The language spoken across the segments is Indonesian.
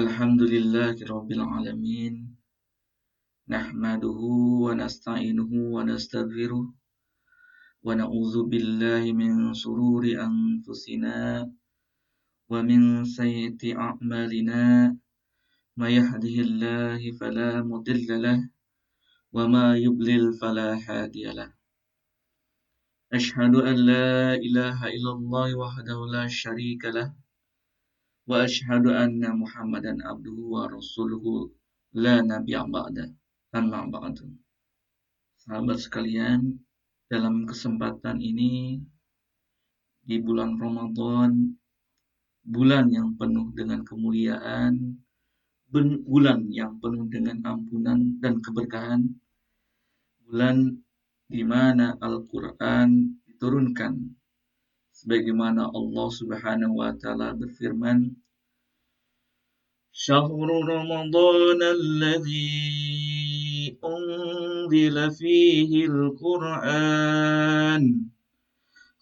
الحمد لله رب العالمين نحمده ونستعينه ونستغفره ونعوذ بالله من شرور أنفسنا ومن سيئة أعمالنا. ما يهده الله فلا مضل له وما يضلل فلا هادي له. أشهد أن لا إله إلا الله وحده لا شريك له. وأشهد أن محمدا عبده ورسوله لا نبي بعده أما بعد Sahabat sekalian, dalam kesempatan ini di bulan Ramadan, bulan yang penuh dengan kemuliaan, bulan yang penuh dengan ampunan dan keberkahan, bulan di mana Al-Quran diturunkan sebagaimana Allah Subhanahu wa taala berfirman alladhi unzila fihi al-Qur'an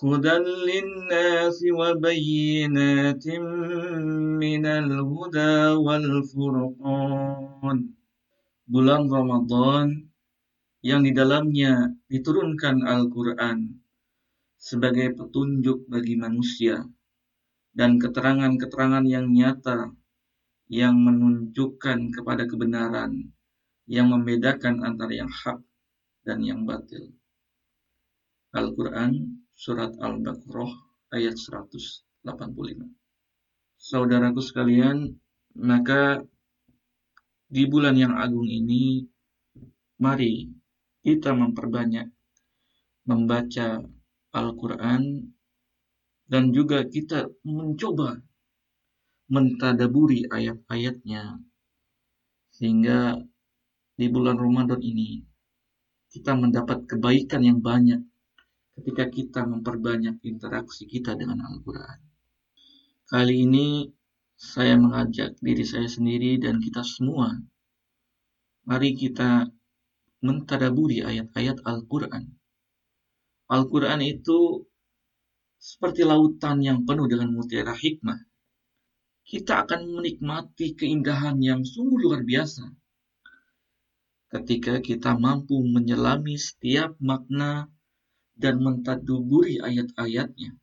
hudan lin-nasi wa bayyinatin minal huda wal furqan. Bulan Ramadan yang di dalamnya diturunkan Al-Quran sebagai petunjuk bagi manusia dan keterangan-keterangan yang nyata yang menunjukkan kepada kebenaran yang membedakan antara yang hak dan yang batil. Al-Quran Surat Al-Baqarah ayat 185 Saudaraku sekalian, maka di bulan yang agung ini, mari kita memperbanyak membaca Al-Quran dan juga kita mencoba mentadaburi ayat-ayatnya sehingga di bulan Ramadan ini kita mendapat kebaikan yang banyak ketika kita memperbanyak interaksi kita dengan Al-Quran. Kali ini saya mengajak diri saya sendiri dan kita semua, mari kita mentadaburi ayat-ayat Al-Quran. Al-Quran itu seperti lautan yang penuh dengan mutiara hikmah. Kita akan menikmati keindahan yang sungguh luar biasa ketika kita mampu menyelami setiap makna dan mentadaburi ayat-ayatnya.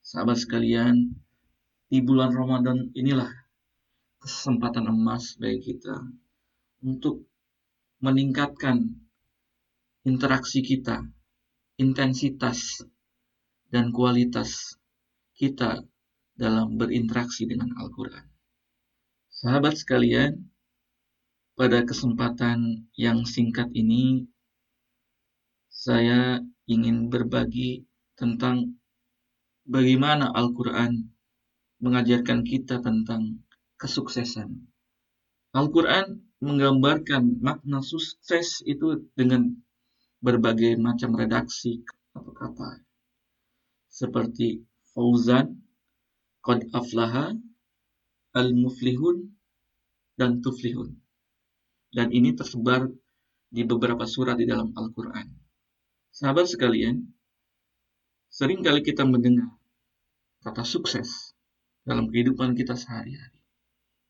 Sahabat sekalian, di bulan Ramadan inilah kesempatan emas bagi kita untuk meningkatkan interaksi kita, intensitas, dan kualitas kita dalam berinteraksi dengan Al-Quran. Sahabat sekalian, pada kesempatan yang singkat ini, saya ingin berbagi tentang bagaimana Al-Quran mengajarkan kita tentang kesuksesan. Al-Quran menggambarkan makna sukses itu dengan berbagai macam redaksi atau kata seperti fauzan, qad aflaha, al-muflihun, dan tuflihun. Dan ini tersebar di beberapa surat di dalam Al-Quran. Sahabat sekalian, sering kali kita mendengar kata sukses dalam kehidupan kita sehari-hari.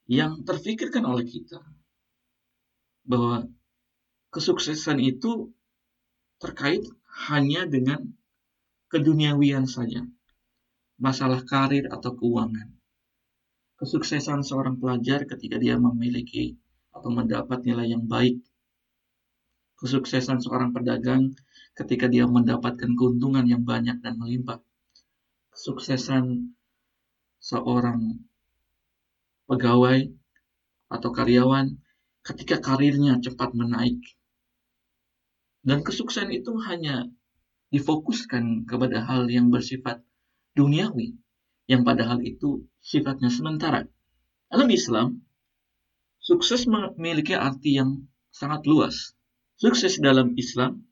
Yang terfikirkan oleh kita bahwa kesuksesan itu terkait hanya dengan keduniawian saja, masalah karir atau keuangan. Kesuksesan seorang pelajar ketika dia memiliki atau mendapat nilai yang baik. Kesuksesan seorang pedagang ketika dia mendapatkan keuntungan yang banyak dan melimpah. Kesuksesan seorang pegawai atau karyawan ketika karirnya cepat menaik. Dan kesuksesan itu hanya difokuskan kepada hal yang bersifat duniawi, yang padahal itu sifatnya sementara. Dalam Islam, sukses memiliki arti yang sangat luas. Sukses dalam Islam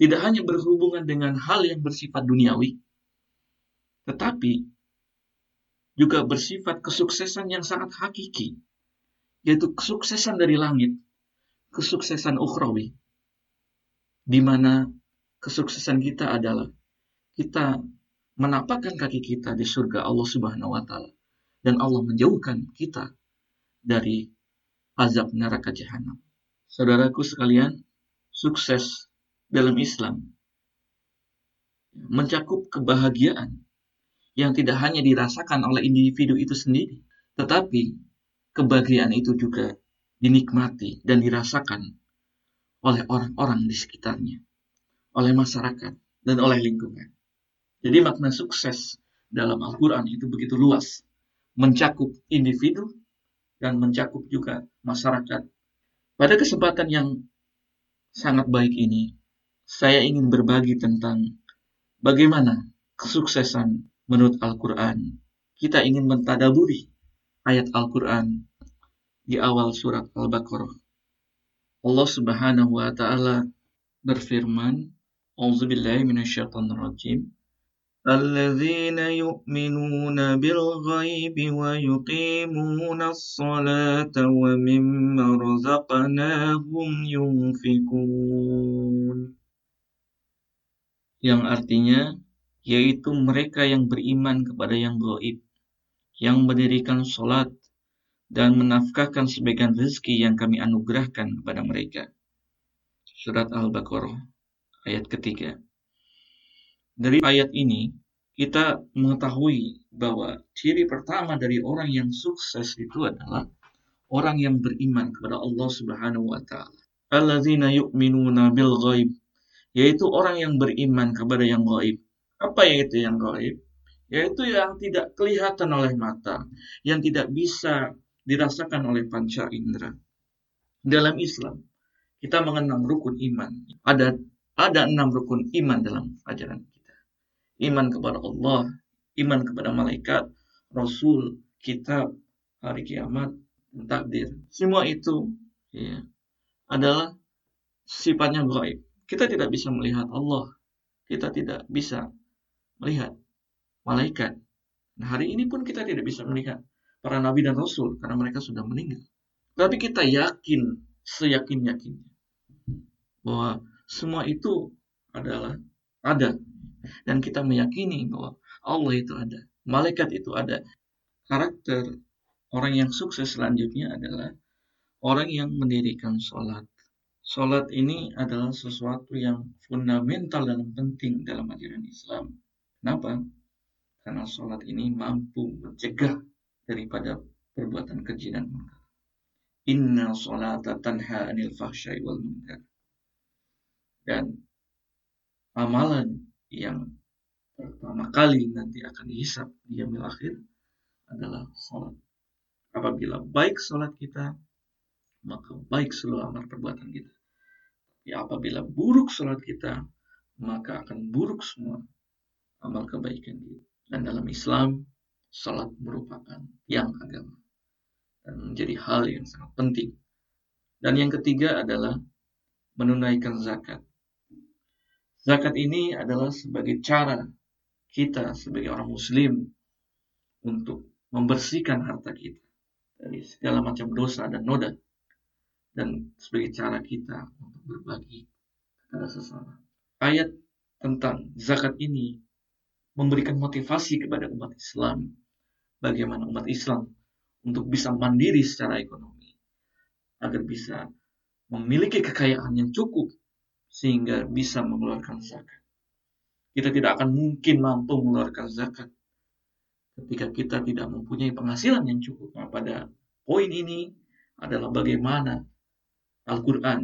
tidak hanya berhubungan dengan hal yang bersifat duniawi, tetapi juga bersifat kesuksesan yang sangat hakiki, yaitu kesuksesan dari langit, kesuksesan ukhrawi, di mana kesuksesan kita adalah kita menapakkan kaki kita di surga Allah Subhanahu wa taala dan Allah menjauhkan kita dari azab neraka jahanam. Saudaraku sekalian, sukses dalam Islam mencakup kebahagiaan yang tidak hanya dirasakan oleh individu itu sendiri, tetapi kebahagiaan itu juga dinikmati dan dirasakan oleh orang-orang di sekitarnya, oleh masyarakat, dan oleh lingkungan. Jadi makna sukses dalam Al-Quran itu begitu luas, mencakup individu dan mencakup juga masyarakat. Pada kesempatan yang sangat baik ini, saya ingin berbagi tentang bagaimana kesuksesan menurut Al-Quran. Kita ingin mentadaburi ayat Al-Quran di awal surat Al-Baqarah. Allah Subhanahu wa taala berfirman, "Auzubillahi minasyaitonirrajim." الذين يؤمنون بالغيب ويقيمون الصلاة ومما رزقناهم ينفقون yang artinya yaitu mereka yang beriman kepada yang gaib yang mendirikan salat dan menafkahkan sebagian rezeki yang kami anugerahkan kepada mereka. Surat Al-Baqarah ayat ketiga. Dari ayat ini, kita mengetahui bahwa ciri pertama dari orang yang sukses itu adalah orang yang beriman kepada Allah Subhanahu wa taala. Alladzina yu'minuna bil ghaib, yaitu orang yang beriman kepada yang gaib. Apa yaitu yang gaib? Yaitu yang tidak kelihatan oleh mata, yang tidak bisa dirasakan oleh panca indera. Dalam Islam, kita mengenal rukun iman. Ada ada enam rukun iman dalam ajaran iman kepada Allah, iman kepada malaikat, Rasul, kitab, hari kiamat, takdir. Semua itu ya, adalah sifatnya gaib. Kita tidak bisa melihat Allah. Kita tidak bisa melihat malaikat. Nah, hari ini pun kita tidak bisa melihat para nabi dan rasul karena mereka sudah meninggal. Tapi kita yakin, seyakin-yakinnya bahwa semua itu adalah ada dan kita meyakini bahwa Allah itu ada, malaikat itu ada. Karakter orang yang sukses selanjutnya adalah orang yang mendirikan sholat. Sholat ini adalah sesuatu yang fundamental dan penting dalam ajaran Islam. Kenapa? Karena sholat ini mampu mencegah daripada perbuatan keji dan munkar. Inna sholata tanha anil fahsyai wal munkar. Dan amalan yang pertama kali nanti akan dihisap di yaumil akhir adalah sholat. Apabila baik sholat kita, maka baik seluruh amal perbuatan kita. Ya apabila buruk sholat kita, maka akan buruk semua amal kebaikan kita. Dan dalam Islam, sholat merupakan yang agama. Dan menjadi hal yang sangat penting. Dan yang ketiga adalah menunaikan zakat. Zakat ini adalah sebagai cara kita sebagai orang muslim untuk membersihkan harta kita dari segala macam dosa dan noda dan sebagai cara kita untuk berbagi kepada sesama. Ayat tentang zakat ini memberikan motivasi kepada umat Islam bagaimana umat Islam untuk bisa mandiri secara ekonomi agar bisa memiliki kekayaan yang cukup sehingga bisa mengeluarkan zakat. Kita tidak akan mungkin mampu mengeluarkan zakat ketika kita tidak mempunyai penghasilan yang cukup. Nah, pada poin ini adalah bagaimana Al-Quran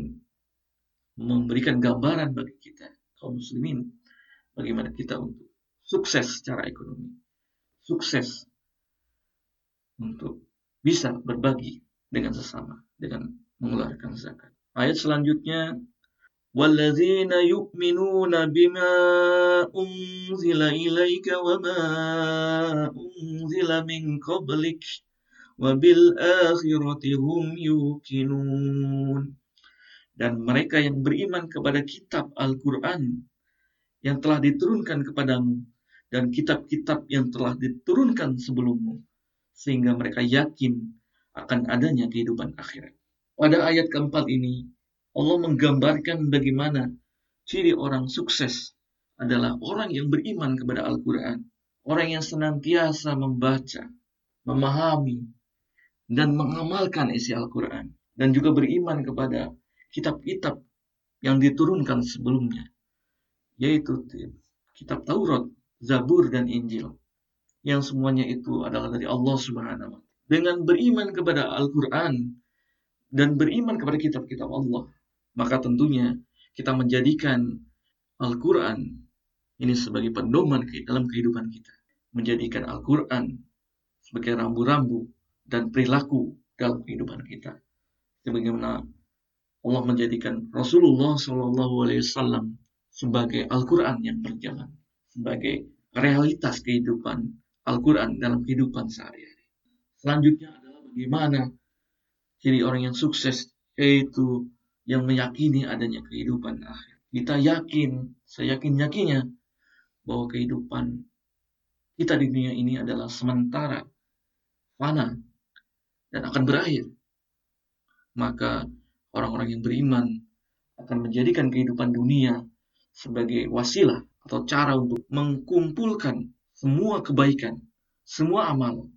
memberikan gambaran bagi kita, kaum muslimin, bagaimana kita untuk sukses secara ekonomi, sukses untuk bisa berbagi dengan sesama, dengan mengeluarkan zakat. Ayat selanjutnya والذين يؤمنون بما أنزل إليك وما أنزل من قبلك وبالآخرة هم يوقنون dan mereka yang beriman kepada kitab Al-Quran yang telah diturunkan kepadamu dan kitab-kitab yang telah diturunkan sebelummu sehingga mereka yakin akan adanya kehidupan akhirat. Pada ayat keempat ini Allah menggambarkan bagaimana ciri orang sukses adalah orang yang beriman kepada Al-Quran. Orang yang senantiasa membaca, memahami, dan mengamalkan isi Al-Quran. Dan juga beriman kepada kitab-kitab yang diturunkan sebelumnya. Yaitu kitab Taurat, Zabur, dan Injil. Yang semuanya itu adalah dari Allah Subhanahu wa Dengan beriman kepada Al-Quran dan beriman kepada kitab-kitab Allah, maka tentunya kita menjadikan Al-Quran ini sebagai pedoman dalam kehidupan kita. Menjadikan Al-Quran sebagai rambu-rambu dan perilaku dalam kehidupan kita. Sebagaimana Allah menjadikan Rasulullah SAW sebagai Al-Quran yang berjalan. Sebagai realitas kehidupan Al-Quran dalam kehidupan sehari-hari. Selanjutnya adalah bagaimana jadi orang yang sukses yaitu yang meyakini adanya kehidupan akhir kita yakin, saya yakin yakinnya bahwa kehidupan kita di dunia ini adalah sementara, fana, dan akan berakhir. Maka orang-orang yang beriman akan menjadikan kehidupan dunia sebagai wasilah atau cara untuk mengkumpulkan semua kebaikan, semua amal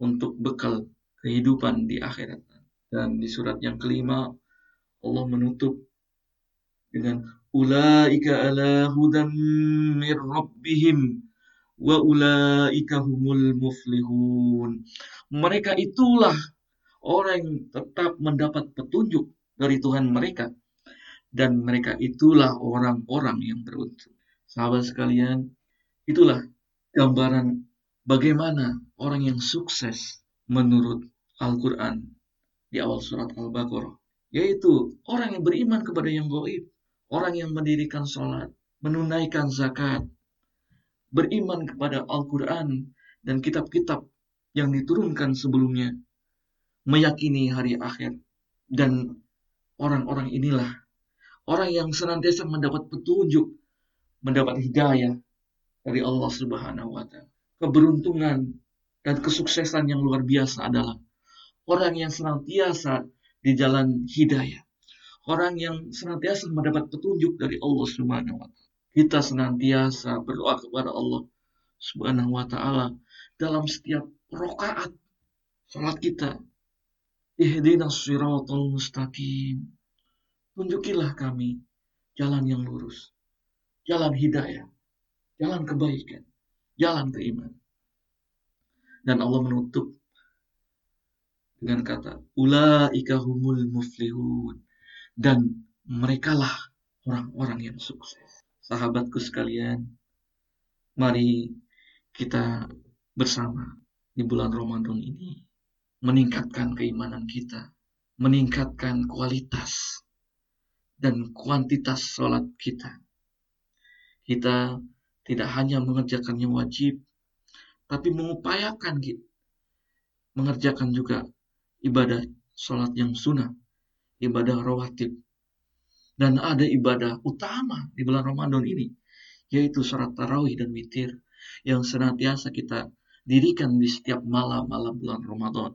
untuk bekal kehidupan di akhirat. Dan di surat yang kelima, Allah menutup dengan ulaika ala hudam min rabbihim wa ulaika humul muflihun. Mereka itulah orang yang tetap mendapat petunjuk dari Tuhan mereka dan mereka itulah orang-orang yang beruntung. Sahabat sekalian, itulah gambaran bagaimana orang yang sukses menurut Al-Quran di awal surat Al-Baqarah. Yaitu orang yang beriman kepada yang goib, orang yang mendirikan sholat, menunaikan zakat, beriman kepada Al-Quran dan kitab-kitab yang diturunkan sebelumnya, meyakini hari akhir, dan orang-orang inilah orang yang senantiasa mendapat petunjuk, mendapat hidayah dari Allah Subhanahu wa Ta'ala. Keberuntungan dan kesuksesan yang luar biasa adalah orang yang senantiasa di jalan hidayah orang yang senantiasa mendapat petunjuk dari Allah Subhanahu wa taala. Kita senantiasa berdoa kepada Allah Subhanahu wa taala dalam setiap rakaat salat kita. Ihdinas siratal mustaqim. Tunjukilah kami jalan yang lurus, jalan hidayah, jalan kebaikan, jalan keimanan. Dan Allah menutup dengan kata, Ulaika humul muflihun dan merekalah orang-orang yang sukses. Sahabatku sekalian, mari kita bersama di bulan Ramadan ini meningkatkan keimanan kita, meningkatkan kualitas dan kuantitas sholat kita. Kita tidak hanya mengerjakan yang wajib, tapi mengupayakan gitu, mengerjakan juga ibadah sholat yang sunnah ibadah rawatib. Dan ada ibadah utama di bulan Ramadan ini, yaitu sholat tarawih dan witir yang senantiasa kita dirikan di setiap malam-malam bulan Ramadan.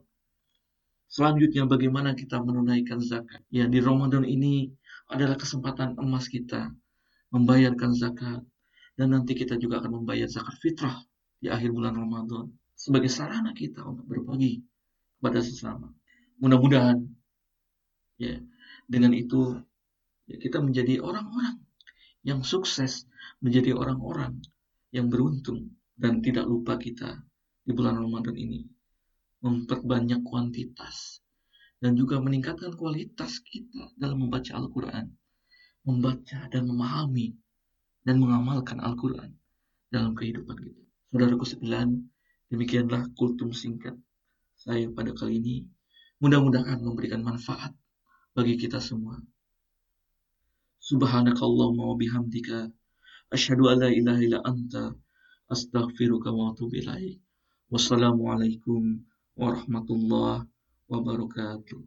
Selanjutnya bagaimana kita menunaikan zakat. Ya di Ramadan ini adalah kesempatan emas kita membayarkan zakat. Dan nanti kita juga akan membayar zakat fitrah di akhir bulan Ramadan. Sebagai sarana kita untuk berbagi kepada sesama. Mudah-mudahan Ya, dengan itu ya, kita menjadi orang-orang yang sukses, menjadi orang-orang yang beruntung dan tidak lupa kita di bulan Ramadan ini memperbanyak kuantitas dan juga meningkatkan kualitas kita dalam membaca Al-Quran, membaca dan memahami dan mengamalkan Al-Quran dalam kehidupan kita. Saudaraku sekalian, demikianlah kultum singkat saya pada kali ini. Mudah-mudahan memberikan manfaat bagi kita semua. Subhanakallahumma wa bihamdika asyhadu an la ilaha illa anta astaghfiruka wa atubu ilaik. Wassalamualaikum warahmatullahi wabarakatuh.